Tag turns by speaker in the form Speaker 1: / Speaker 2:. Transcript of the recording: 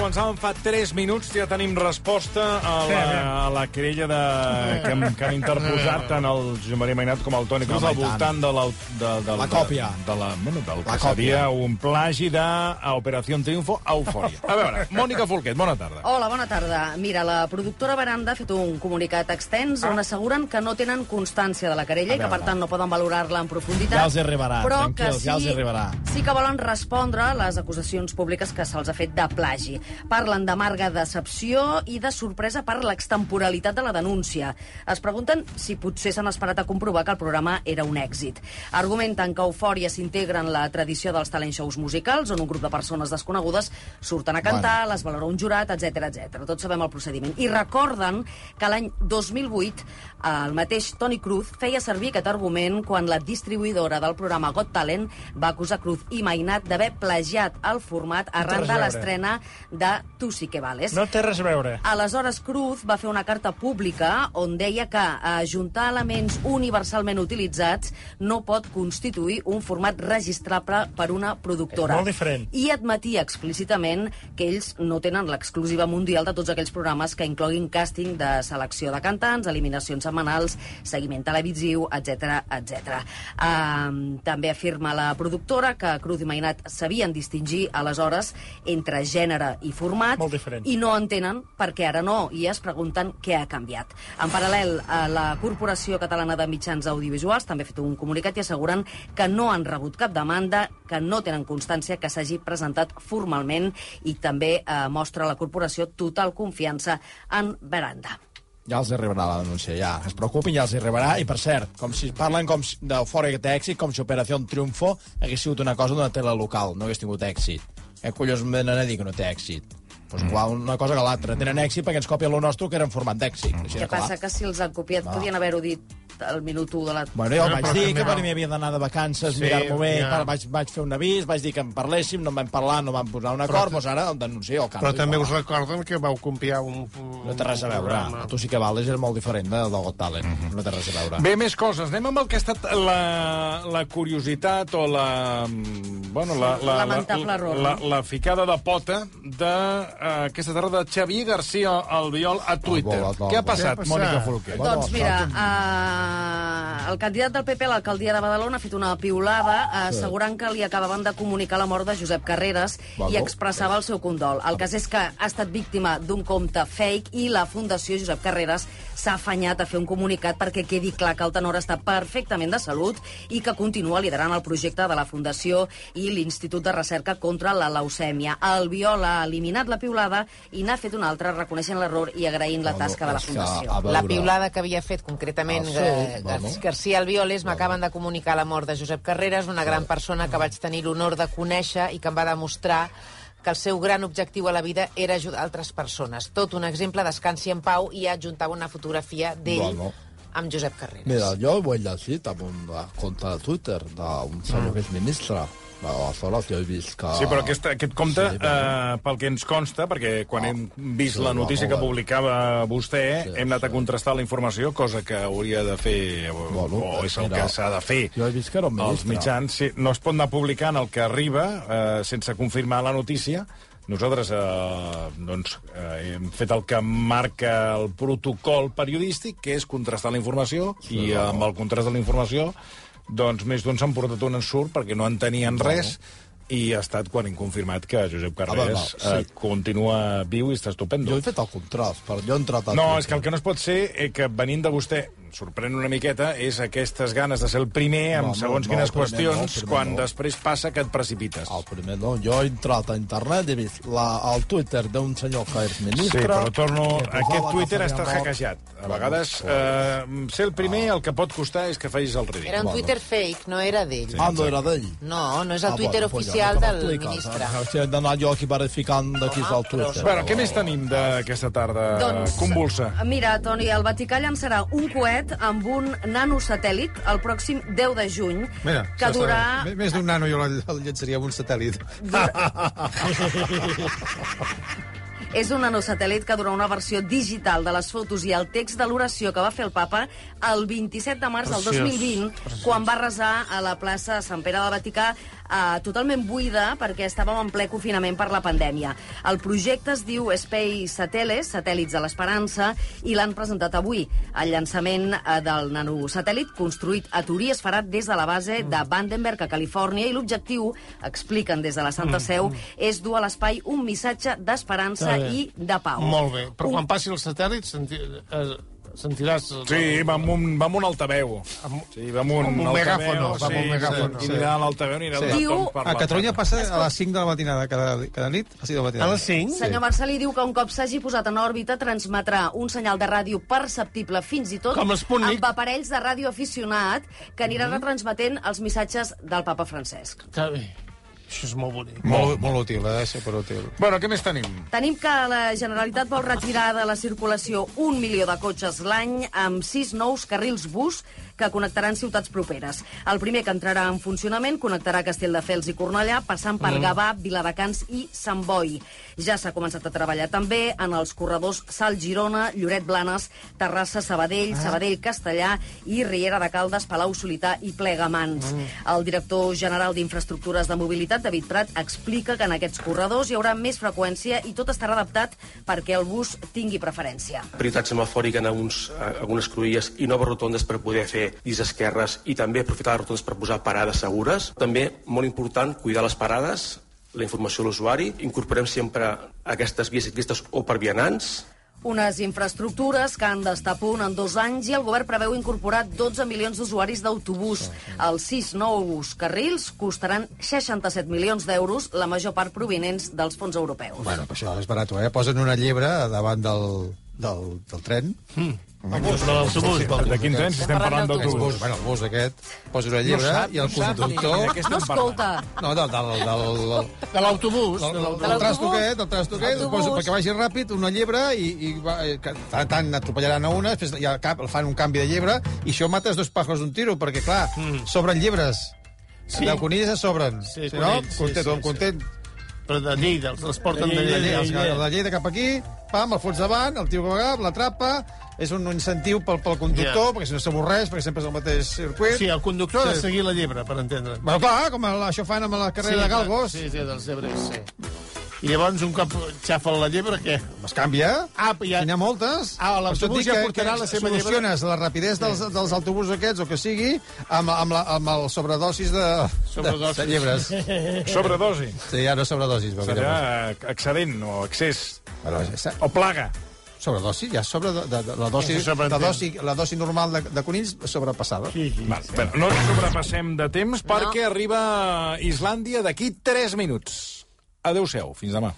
Speaker 1: començàvem fa 3 minuts, ja tenim resposta a la, a la querella de, que, hem, que han interposat tant el Josep Maria Mainat com el Toni Cruz al voltant de la, de, de,
Speaker 2: La còpia.
Speaker 1: De, de la, bueno, del
Speaker 2: La
Speaker 1: que
Speaker 2: còpia.
Speaker 1: seria un plagi de a Operació Triunfo a Eufòria. A veure, Mònica Folquet, bona tarda.
Speaker 3: Hola, bona tarda. Mira, la productora Veranda ha fet un comunicat extens on asseguren que no tenen constància de la querella i que, per tant, no poden valorar-la en profunditat.
Speaker 2: Ja els arribarà,
Speaker 3: però que sí,
Speaker 2: ja els arribarà.
Speaker 3: Sí que volen respondre a les acusacions públiques que se'ls ha fet de plagi. Parlen d'amarga decepció i de sorpresa per l'extemporalitat de la denúncia. Es pregunten si potser s'han esperat a comprovar que el programa era un èxit. Argumenten que Eufòria s'integra en la tradició dels talent shows musicals, on un grup de persones desconegudes surten a cantar, les valora un jurat, etc etc. Tots sabem el procediment. I recorden que l'any 2008 el mateix Toni Cruz feia servir aquest argument quan la distribuïdora del programa Got Talent va acusar Cruz i Mainat d'haver plagiat el format arran de l'estrena de Tu sí que vales.
Speaker 4: No té res a veure.
Speaker 3: Aleshores, Cruz va fer una carta pública on deia que ajuntar elements universalment utilitzats no pot constituir un format registrable per una productora.
Speaker 4: És molt diferent.
Speaker 3: I admetia explícitament que ells no tenen l'exclusiva mundial de tots aquells programes que incloguin càsting de selecció de cantants, eliminacions setmanals, seguiment televisiu, etc etc. Um, també afirma la productora que Cruz i Mainat sabien distingir aleshores entre gènere i format
Speaker 4: Molt diferent.
Speaker 3: i no entenen per què ara no i es pregunten què ha canviat. En paral·lel, a la Corporació Catalana de Mitjans Audiovisuals també ha fet un comunicat i asseguren que no han rebut cap demanda, que no tenen constància que s'hagi presentat formalment i també eh, mostra la corporació total confiança en Veranda.
Speaker 2: Ja els arribarà la denúncia, ja. Es preocupin, ja els arribarà. I, per cert, com si parlen com si- d'eufòria que té èxit, com si Operació Triunfo hagués sigut una cosa d'una tele local, no hagués tingut èxit. Eh, collons em venen a dir que no té èxit? Doncs igual una cosa que l'altra. Tenen èxit perquè ens copien lo nostre que era en format d'èxit. Així de
Speaker 3: Què
Speaker 2: clar.
Speaker 3: passa? Que si els han copiat
Speaker 2: Va.
Speaker 3: podien haver-ho dit al minut 1 de la...
Speaker 2: Bueno, jo
Speaker 4: No,
Speaker 2: vaig
Speaker 4: però
Speaker 2: dir que
Speaker 4: no.
Speaker 2: per mi havia d'anar de vacances,
Speaker 4: Sí,
Speaker 2: mirar-m'ho bé,
Speaker 4: ja.
Speaker 2: ja. vaig, vaig fer un avís, vaig dir que en parléssim, no en vam parlar, no vam posar un acord, doncs ara el denuncio. El
Speaker 5: Però també us recorden que vau copiar un...
Speaker 2: No té res a veure. Tu sí que vales, era molt diferent de, del Got Talent. No té res a veure.
Speaker 1: Bé, més coses. Anem amb el que ha estat la, la curiositat o la... mm, Bueno, la, la,
Speaker 3: Lamentable
Speaker 1: la,
Speaker 3: error,
Speaker 1: la,
Speaker 3: no?
Speaker 1: la ficada de pota d'aquesta tarda de Xavier García Albiol a Twitter.
Speaker 2: Al al
Speaker 1: Què ha
Speaker 2: vol.
Speaker 1: passat,
Speaker 5: Què ha passat?
Speaker 1: Mònica Folquet?
Speaker 2: Bueno,
Speaker 3: doncs mira, uh, el candidat del PP a l'alcaldia de Badalona ha fet una piulada uh, assegurant que li acabaven de comunicar la mort de Josep Carreras
Speaker 2: Bueno.
Speaker 3: i expressava el seu condol. El cas és que ha estat víctima d'un compte fake i la Fundació Josep Carreras s'ha afanyat a fer un comunicat perquè quedi clar que el tenor està perfectament de salut i que continua liderant el projecte de la Fundació i l'Institut de Recerca contra la Leucèmia. El Biol ha eliminat la piulada i n'ha fet una altra reconeixent l'error i agraint la tasca de la Fundació.
Speaker 6: La piulada que havia fet concretament
Speaker 2: Ah, sí?
Speaker 6: Gar-
Speaker 2: Bueno.
Speaker 6: Gar- García Albioles m'acaben de comunicar la mort de Josep Carreras, una gran persona que vaig tenir l'honor de conèixer i que em va demostrar que el seu gran objectiu a la vida era ajudar altres persones. Tot un exemple, descansi en pau, i adjuntava una fotografia d'ell
Speaker 7: Bueno.
Speaker 6: amb Josep Carreras.
Speaker 7: Mira, jo ho he llegit amb un compte de Twitter d'un senyor que és ministre. Aleshores jo he vist que...
Speaker 1: Sí, però aquest, aquest compte,
Speaker 7: Sí, bueno.
Speaker 1: eh, pel que ens consta, perquè quan
Speaker 7: Ah,
Speaker 1: hem vist
Speaker 7: sí,
Speaker 1: la notícia que publicava vostè,
Speaker 7: Sí,
Speaker 1: hem anat a
Speaker 7: sí.
Speaker 1: contrastar la informació, cosa que hauria de fer, o,
Speaker 7: Bueno,
Speaker 1: o és el
Speaker 7: mira,
Speaker 1: que s'ha de fer.
Speaker 7: jo he vist que era un
Speaker 1: Els
Speaker 7: ministre.
Speaker 1: mitjans, sí, no es pot anar publicant el que arriba eh, sense confirmar la notícia. Nosaltres eh, doncs, eh, hem fet el que marca el protocol periodístic, que és contrastar la informació, sí, i amb el contrast de la informació doncs més d'un s'han portat un ensurt perquè no en tenien res i ha estat quan hem confirmat que Josep Carreras
Speaker 7: va,
Speaker 1: eh,
Speaker 7: sí.
Speaker 1: continua viu i està estupendo.
Speaker 7: Jo he fet el contrast, però jo he entrat
Speaker 1: No, és que el que no es pot ser, eh, que venint de vostè, sorprèn una miqueta, és aquestes ganes de ser el primer amb
Speaker 7: No, no,
Speaker 1: segons
Speaker 7: no,
Speaker 1: quines qüestions,
Speaker 7: no,
Speaker 1: quan
Speaker 7: no.
Speaker 1: després passa que et precipites.
Speaker 7: El primer no, jo he entrat a internet i he vist la, el Twitter d'un senyor que és
Speaker 1: Sí,
Speaker 7: ministre...
Speaker 1: però torno... Aquest
Speaker 7: que
Speaker 1: Twitter
Speaker 7: s'havia
Speaker 1: està
Speaker 7: mort.
Speaker 1: hackejat. A
Speaker 7: Bueno,
Speaker 1: vegades, eh, ser el primer el que pot costar és que facis el ridícul.
Speaker 6: Era un Twitter fake, no era d'ell.
Speaker 7: Ah, no era d'ell?
Speaker 6: No, no és el
Speaker 7: Ah,
Speaker 6: Twitter
Speaker 7: bueno, pues ja,
Speaker 6: oficial
Speaker 7: que
Speaker 6: del
Speaker 7: m'expliques,
Speaker 6: ministre.
Speaker 7: eh? Hòstia, he d'anar jo aquí verificant de qui és el Twitter.
Speaker 1: Bueno, què més tenim d'aquesta tarda
Speaker 3: Doncs,
Speaker 1: convulsa?
Speaker 3: Mira, Toni, el Vaticà llançarà un coet amb un nanosatèl·lit el pròxim 10 de juny,
Speaker 5: Mira,
Speaker 3: que
Speaker 5: això està-
Speaker 3: durà...
Speaker 5: Més- Més d'un nano jo el, llançaria amb un satèl·lit.
Speaker 3: És un nanosatèl·lit que durà una versió digital de les fotos i el text de l'oració que va fer el papa el 27 de març del
Speaker 5: Preciós,
Speaker 3: 2020, quan va resar a la plaça Sant Pere del Vaticà eh, totalment buida perquè estàvem en ple confinament per la pandèmia. El projecte es diu Space Satellites, satèl·lits de l'esperança, i l'han presentat avui. El llançament eh, del nanosatèl·lit construït a Turí es farà des de la base de Vandenberg, a Califòrnia, i l'objectiu, expliquen des de la Santa Seu, és dur a l'espai un missatge d'esperança i de pau.
Speaker 5: Molt bé. Però
Speaker 3: Un-
Speaker 5: quan passi el satèl·lit senti, eh, sentiràs...
Speaker 1: Sí, va amb un, va amb un altaveu. Sí, va amb un,
Speaker 5: Amb un
Speaker 1: altaveu,
Speaker 5: megàfono, va amb un
Speaker 1: sí,
Speaker 5: megàfono,
Speaker 1: Sí,
Speaker 5: sí.
Speaker 1: I anirà a l'altaveu, anirà
Speaker 3: Sí.
Speaker 1: sí.
Speaker 3: Diu-
Speaker 4: A Catalunya passa a les 5 de la matinada cada, cada nit, a les 5 de la
Speaker 5: A
Speaker 4: matinada.
Speaker 5: les 5?
Speaker 3: Senyor Marcelí diu que un cop s'hagi posat en òrbita transmetrà un senyal de ràdio perceptible fins i tot
Speaker 5: Com
Speaker 3: amb aparells de ràdio aficionat que anirà retransmetent els missatges del papa Francesc.
Speaker 5: Està bé. Això és molt bonic.
Speaker 4: Molt, molt útil, eh? Superútil.
Speaker 1: Bueno, què més tenim?
Speaker 3: Tenim que la Generalitat vol retirar de la circulació un milió de cotxes l'any amb sis nous carrils bus que connectaran ciutats properes. El primer que entrarà en funcionament connectarà Castelldefels i Cornellà, passant per Gavà, Viladecans i Sant Boi. Ja s'ha començat a treballar també en els corredors Salt-Girona, Lloret-Blanes, Terrassa-Sabadell, Sabadell-Castellà i Riera de Caldes, Palau-Solità i Plegamans. El director general d'Infraestructures de Mobilitat, David Prat, explica que en aquests corredors hi haurà més freqüència i tot estarà adaptat perquè el bus tingui preferència.
Speaker 8: prioritat semafòrica en alguns, eh, algunes cruïlles i noves rotondes per poder fer llis esquerres i també aprofitar les rotondes per posar parades segures. També, molt important, cuidar les parades, la informació a l'usuari. Incorporem sempre aquestes vies ciclistes o per vianants.
Speaker 3: Unes infraestructures que han d'estar a punt en dos anys i el govern preveu incorporar 12 milions d'usuaris d'autobús. Els sis nous carrils costaran 67 milions d'euros, la major part provinents dels fons europeus.
Speaker 4: Bueno, però això és barat, eh? Posen una llebre davant del, del, del tren.
Speaker 5: L'autobús, l'autobús.
Speaker 1: De quin tren? Si estem parlant
Speaker 4: El
Speaker 1: d'autobús.
Speaker 4: bueno, el bus aquest, posa una llebre
Speaker 1: sap,
Speaker 4: i el
Speaker 1: no
Speaker 4: conductor...
Speaker 1: de
Speaker 3: No escolta.
Speaker 4: No, del, del, del, del,
Speaker 5: De l'autobús.
Speaker 4: del,
Speaker 5: de
Speaker 4: del,
Speaker 5: l'autobús.
Speaker 4: del trastoquet, del trastoquet,
Speaker 3: Autobús.
Speaker 4: posa, perquè vagi ràpid, una llebre, i, i va, eh, que tant, tant atropellaran a una, després ja cap, fan un canvi de llebre, i això mates dos pájaros d'un tiro, perquè, clar, mm. sobren llebres.
Speaker 5: Sí.
Speaker 4: Sí. De conilles es sobren.
Speaker 5: Sí,
Speaker 4: si no,
Speaker 5: conills, sí,
Speaker 4: content,
Speaker 5: sí,
Speaker 4: sí, content.
Speaker 5: Però de Lleida, els, els porten de
Speaker 4: De
Speaker 5: Lleida.
Speaker 4: Lleida, els, de Lleida cap aquí, pam, el fots davant, el tio que va, l'atrapa, és un incentiu pel, pel conductor,
Speaker 5: Ja.
Speaker 4: perquè si no s'avorreix, perquè sempre és el mateix circuit.
Speaker 5: Sí, el conductor ha de
Speaker 4: Sí.
Speaker 5: seguir la llebre, per entendre.
Speaker 4: Bueno, clar, com el, això fan amb la carrera de Galgos.
Speaker 5: Sí, sí, dels zebres, sí. I llavors, un cop xafa la llebre, què?
Speaker 4: Es canvia.
Speaker 5: Ah, ja-
Speaker 4: N'hi ha moltes.
Speaker 5: Ah, l'autobús ja portarà
Speaker 4: que
Speaker 5: la seva
Speaker 4: Soluciones la rapidesa dels, dels autobusos aquests, o que sigui, amb, amb, la, amb el sobredosis de,
Speaker 5: Sobredosis.
Speaker 4: de, de llibres.
Speaker 1: Sobredosi.
Speaker 4: Sí, ja no sobredosis.
Speaker 1: Serà excedent o excés.
Speaker 4: Bueno, ja-
Speaker 1: O plaga.
Speaker 4: Sobredosi, ja sobre de, de, de, la, dosi,
Speaker 5: se
Speaker 4: la, dosi, la dosi normal de, de conills sobrepassada.
Speaker 5: Sí, sí.
Speaker 1: Val. Bueno, no ens sobrepassem de temps perquè arriba Islàndia d'aquí 3 minuts. Adéu-siau, fins demà.